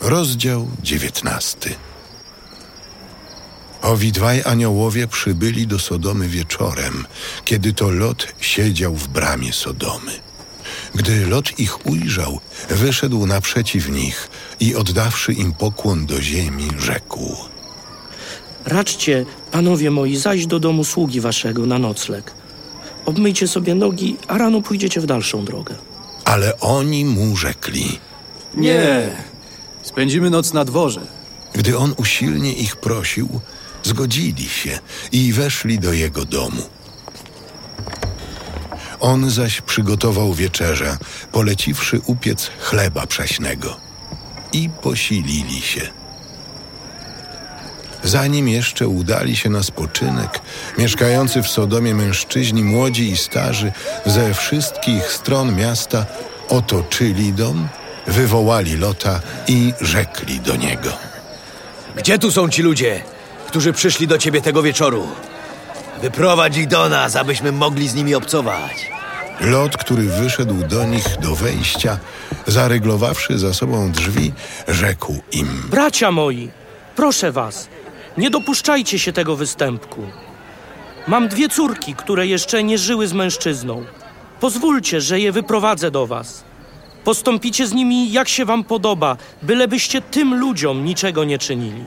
Rozdział dziewiętnasty. Owi dwaj aniołowie przybyli do Sodomy wieczorem, kiedy to Lot siedział w bramie Sodomy. Gdy Lot ich ujrzał, wyszedł naprzeciw nich i oddawszy im pokłon do ziemi, rzekł. Raczcie, panowie moi, zajść do domu sługi waszego na nocleg. Obmyjcie sobie nogi, a rano pójdziecie w dalszą drogę. Ale oni mu rzekli. Nie, spędzimy noc na dworze. Gdy on usilnie ich prosił, zgodzili się i weszli do jego domu. On zaś przygotował wieczerzę, poleciwszy upiec chleba prześnego. I posilili się. Zanim jeszcze udali się na spoczynek, mieszkający w Sodomie mężczyźni, młodzi i starzy, ze wszystkich stron miasta otoczyli dom, wywołali Lota i rzekli do niego. Gdzie tu są ci ludzie, którzy przyszli do ciebie tego wieczoru? Wyprowadź ich do nas, abyśmy mogli z nimi obcować. Lot, który wyszedł do nich do wejścia, zaryglowawszy za sobą drzwi, rzekł im: Bracia moi, proszę was, nie dopuszczajcie się tego występku. Mam dwie córki, które jeszcze nie żyły z mężczyzną. Pozwólcie, że je wyprowadzę do was. Postąpicie z nimi jak się wam podoba, bylebyście tym ludziom niczego nie czynili.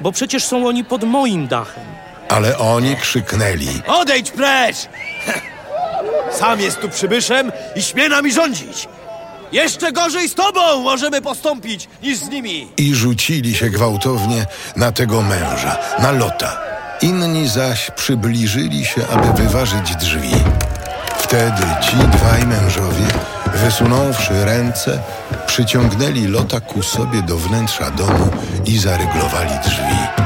Bo przecież są oni pod moim dachem. Ale oni krzyknęli: Odejdź precz! Sam jest tu przybyszem i śmie nami rządzić. Jeszcze gorzej z tobą możemy postąpić niż z nimi. i rzucili się gwałtownie na tego męża, na Lota. Inni zaś przybliżyli się, aby wyważyć drzwi. Wtedy ci dwaj mężowie, wysunąwszy ręce, przyciągnęli Lota ku sobie do wnętrza domu i zaryglowali drzwi.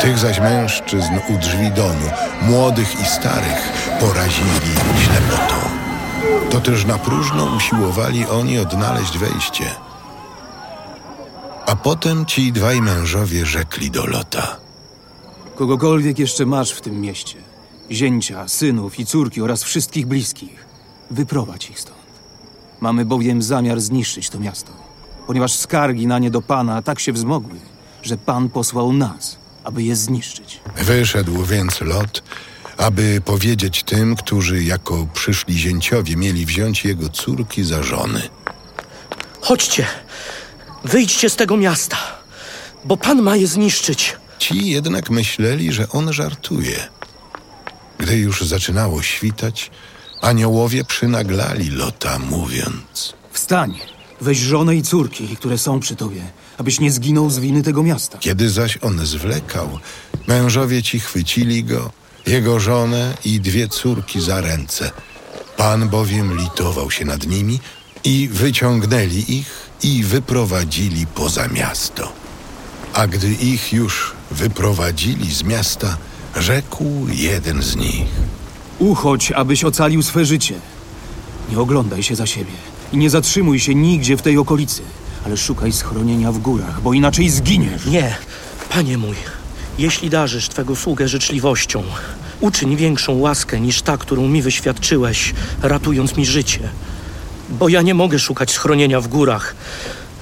Tych zaś mężczyzn u drzwi domu, młodych i starych, porazili ślepotą. To też na próżno usiłowali oni odnaleźć wejście. A potem ci dwaj mężowie rzekli do Lota. Kogokolwiek jeszcze masz w tym mieście. Zięcia, synów i córki oraz wszystkich bliskich. Wyprowadź ich stąd. Mamy bowiem zamiar zniszczyć to miasto. Ponieważ skargi na nie do Pana tak się wzmogły, że Pan posłał nas, aby je zniszczyć. Wyszedł więc Lot, aby powiedzieć tym, którzy jako przyszli zięciowie mieli wziąć jego córki za żony. Chodźcie, wyjdźcie z tego miasta, bo Pan ma je zniszczyć. Ci jednak myśleli, że on żartuje. Gdy już zaczynało świtać, aniołowie przynaglali Lota, mówiąc... Wstań, weź żonę i córki, które są przy tobie, abyś nie zginął z winy tego miasta. Kiedy zaś on zwlekał, mężowie ci chwycili go, jego żonę i dwie córki za ręce. Pan bowiem litował się nad nimi i wyciągnęli ich i wyprowadzili poza miasto. A gdy ich już wyprowadzili z miasta, rzekł jeden z nich. Uchodź, abyś ocalił swe życie. Nie oglądaj się za siebie i nie zatrzymuj się nigdzie w tej okolicy, ale szukaj schronienia w górach, bo inaczej zginiesz. Nie, panie mój, jeśli darzysz twego sługę życzliwością, uczyń większą łaskę niż ta, którą mi wyświadczyłeś, ratując mi życie. Bo ja nie mogę szukać schronienia w górach,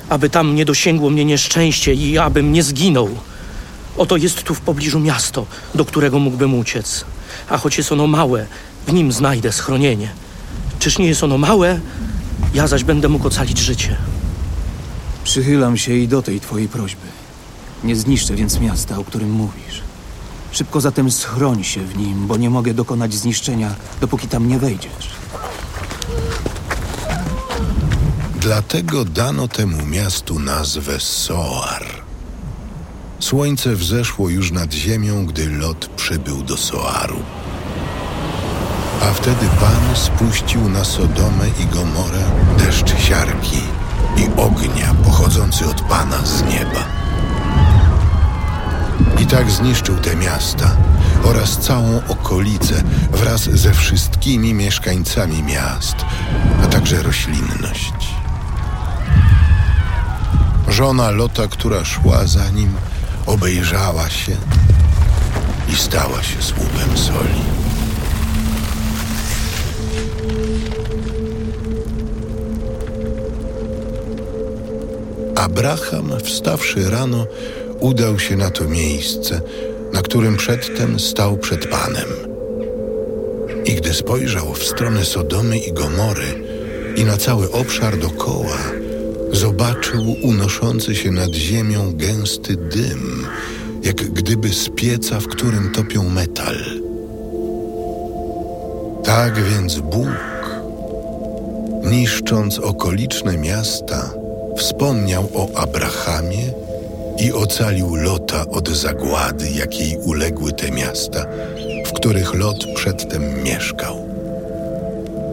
aby tam nie dosięgło mnie nieszczęście i abym nie zginął. Oto jest tu w pobliżu miasto, do którego mógłbym uciec. A choć jest ono małe, w nim znajdę schronienie. Czyż nie jest ono małe? Ja zaś będę mógł ocalić życie. Przychylam się i do tej twojej prośby. Nie zniszczę więc miasta, o którym mówisz. Szybko zatem schroń się w nim, bo nie mogę dokonać zniszczenia, dopóki tam nie wejdziesz. Dlatego dano temu miastu nazwę Soar. Słońce wzeszło już nad ziemią, gdy Lot przybył do Soaru. A wtedy Pan spuścił na Sodomę i Gomorę deszcz siarki i ognia pochodzący od Pana z nieba. I tak zniszczył te miasta oraz całą okolicę wraz ze wszystkimi mieszkańcami miast, a także roślinność. Żona Lota, która szła za nim, obejrzała się i stała się słupem soli. Abraham, wstawszy rano, udał się na to miejsce, na którym przedtem stał przed Panem. I gdy spojrzał w stronę Sodomy i Gomory i na cały obszar dokoła, zobaczył unoszący się nad ziemią gęsty dym, jak gdyby z pieca, w którym topią metal. Tak więc Bóg, niszcząc okoliczne miasta, wspomniał o Abrahamie i ocalił Lota od zagłady, jakiej uległy te miasta, w których Lot przedtem mieszkał.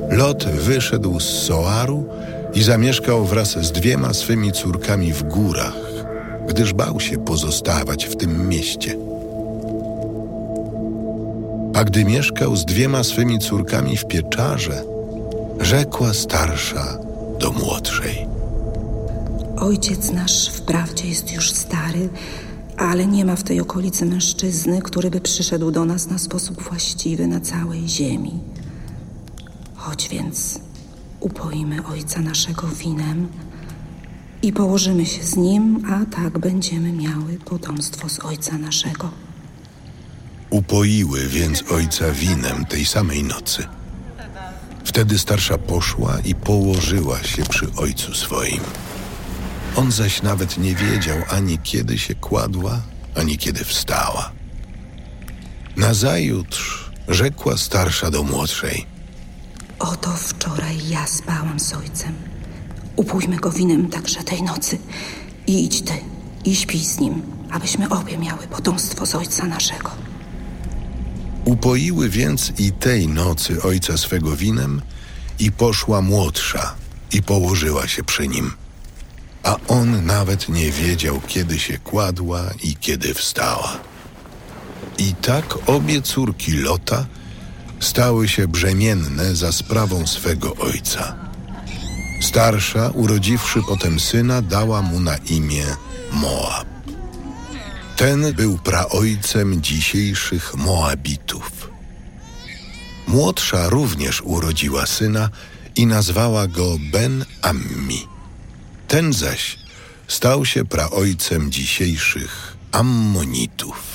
Lot wyszedł z Soaru i zamieszkał wraz z dwiema swymi córkami w górach, gdyż bał się pozostawać w tym mieście. A gdy mieszkał z dwiema swymi córkami w pieczarze, rzekła starsza do młodszej. Ojciec nasz wprawdzie jest już stary, ale nie ma w tej okolicy mężczyzny, który by przyszedł do nas na sposób właściwy na całej ziemi. Chodź więc, upoimy ojca naszego winem i położymy się z nim, a tak będziemy miały potomstwo z ojca naszego. Upoiły więc ojca winem tej samej nocy. Wtedy starsza poszła i położyła się przy ojcu swoim. On zaś nawet nie wiedział ani kiedy się kładła, ani kiedy wstała. Nazajutrz rzekła starsza do młodszej. Oto wczoraj ja spałam z ojcem. Upójmy go winem także tej nocy. I idź ty i śpij z nim, abyśmy obie miały potomstwo z ojca naszego. Upoiły więc i tej nocy ojca swego winem i poszła młodsza i położyła się przy nim. A on nawet nie wiedział, kiedy się kładła i kiedy wstała. I tak obie córki Lota stały się brzemienne za sprawą swego ojca. Starsza, urodziwszy potem syna, dała mu na imię Moab. Ten był praojcem dzisiejszych Moabitów. Młodsza również urodziła syna i nazwała go Ben-Ammi. Ten zaś stał się praojcem dzisiejszych Ammonitów.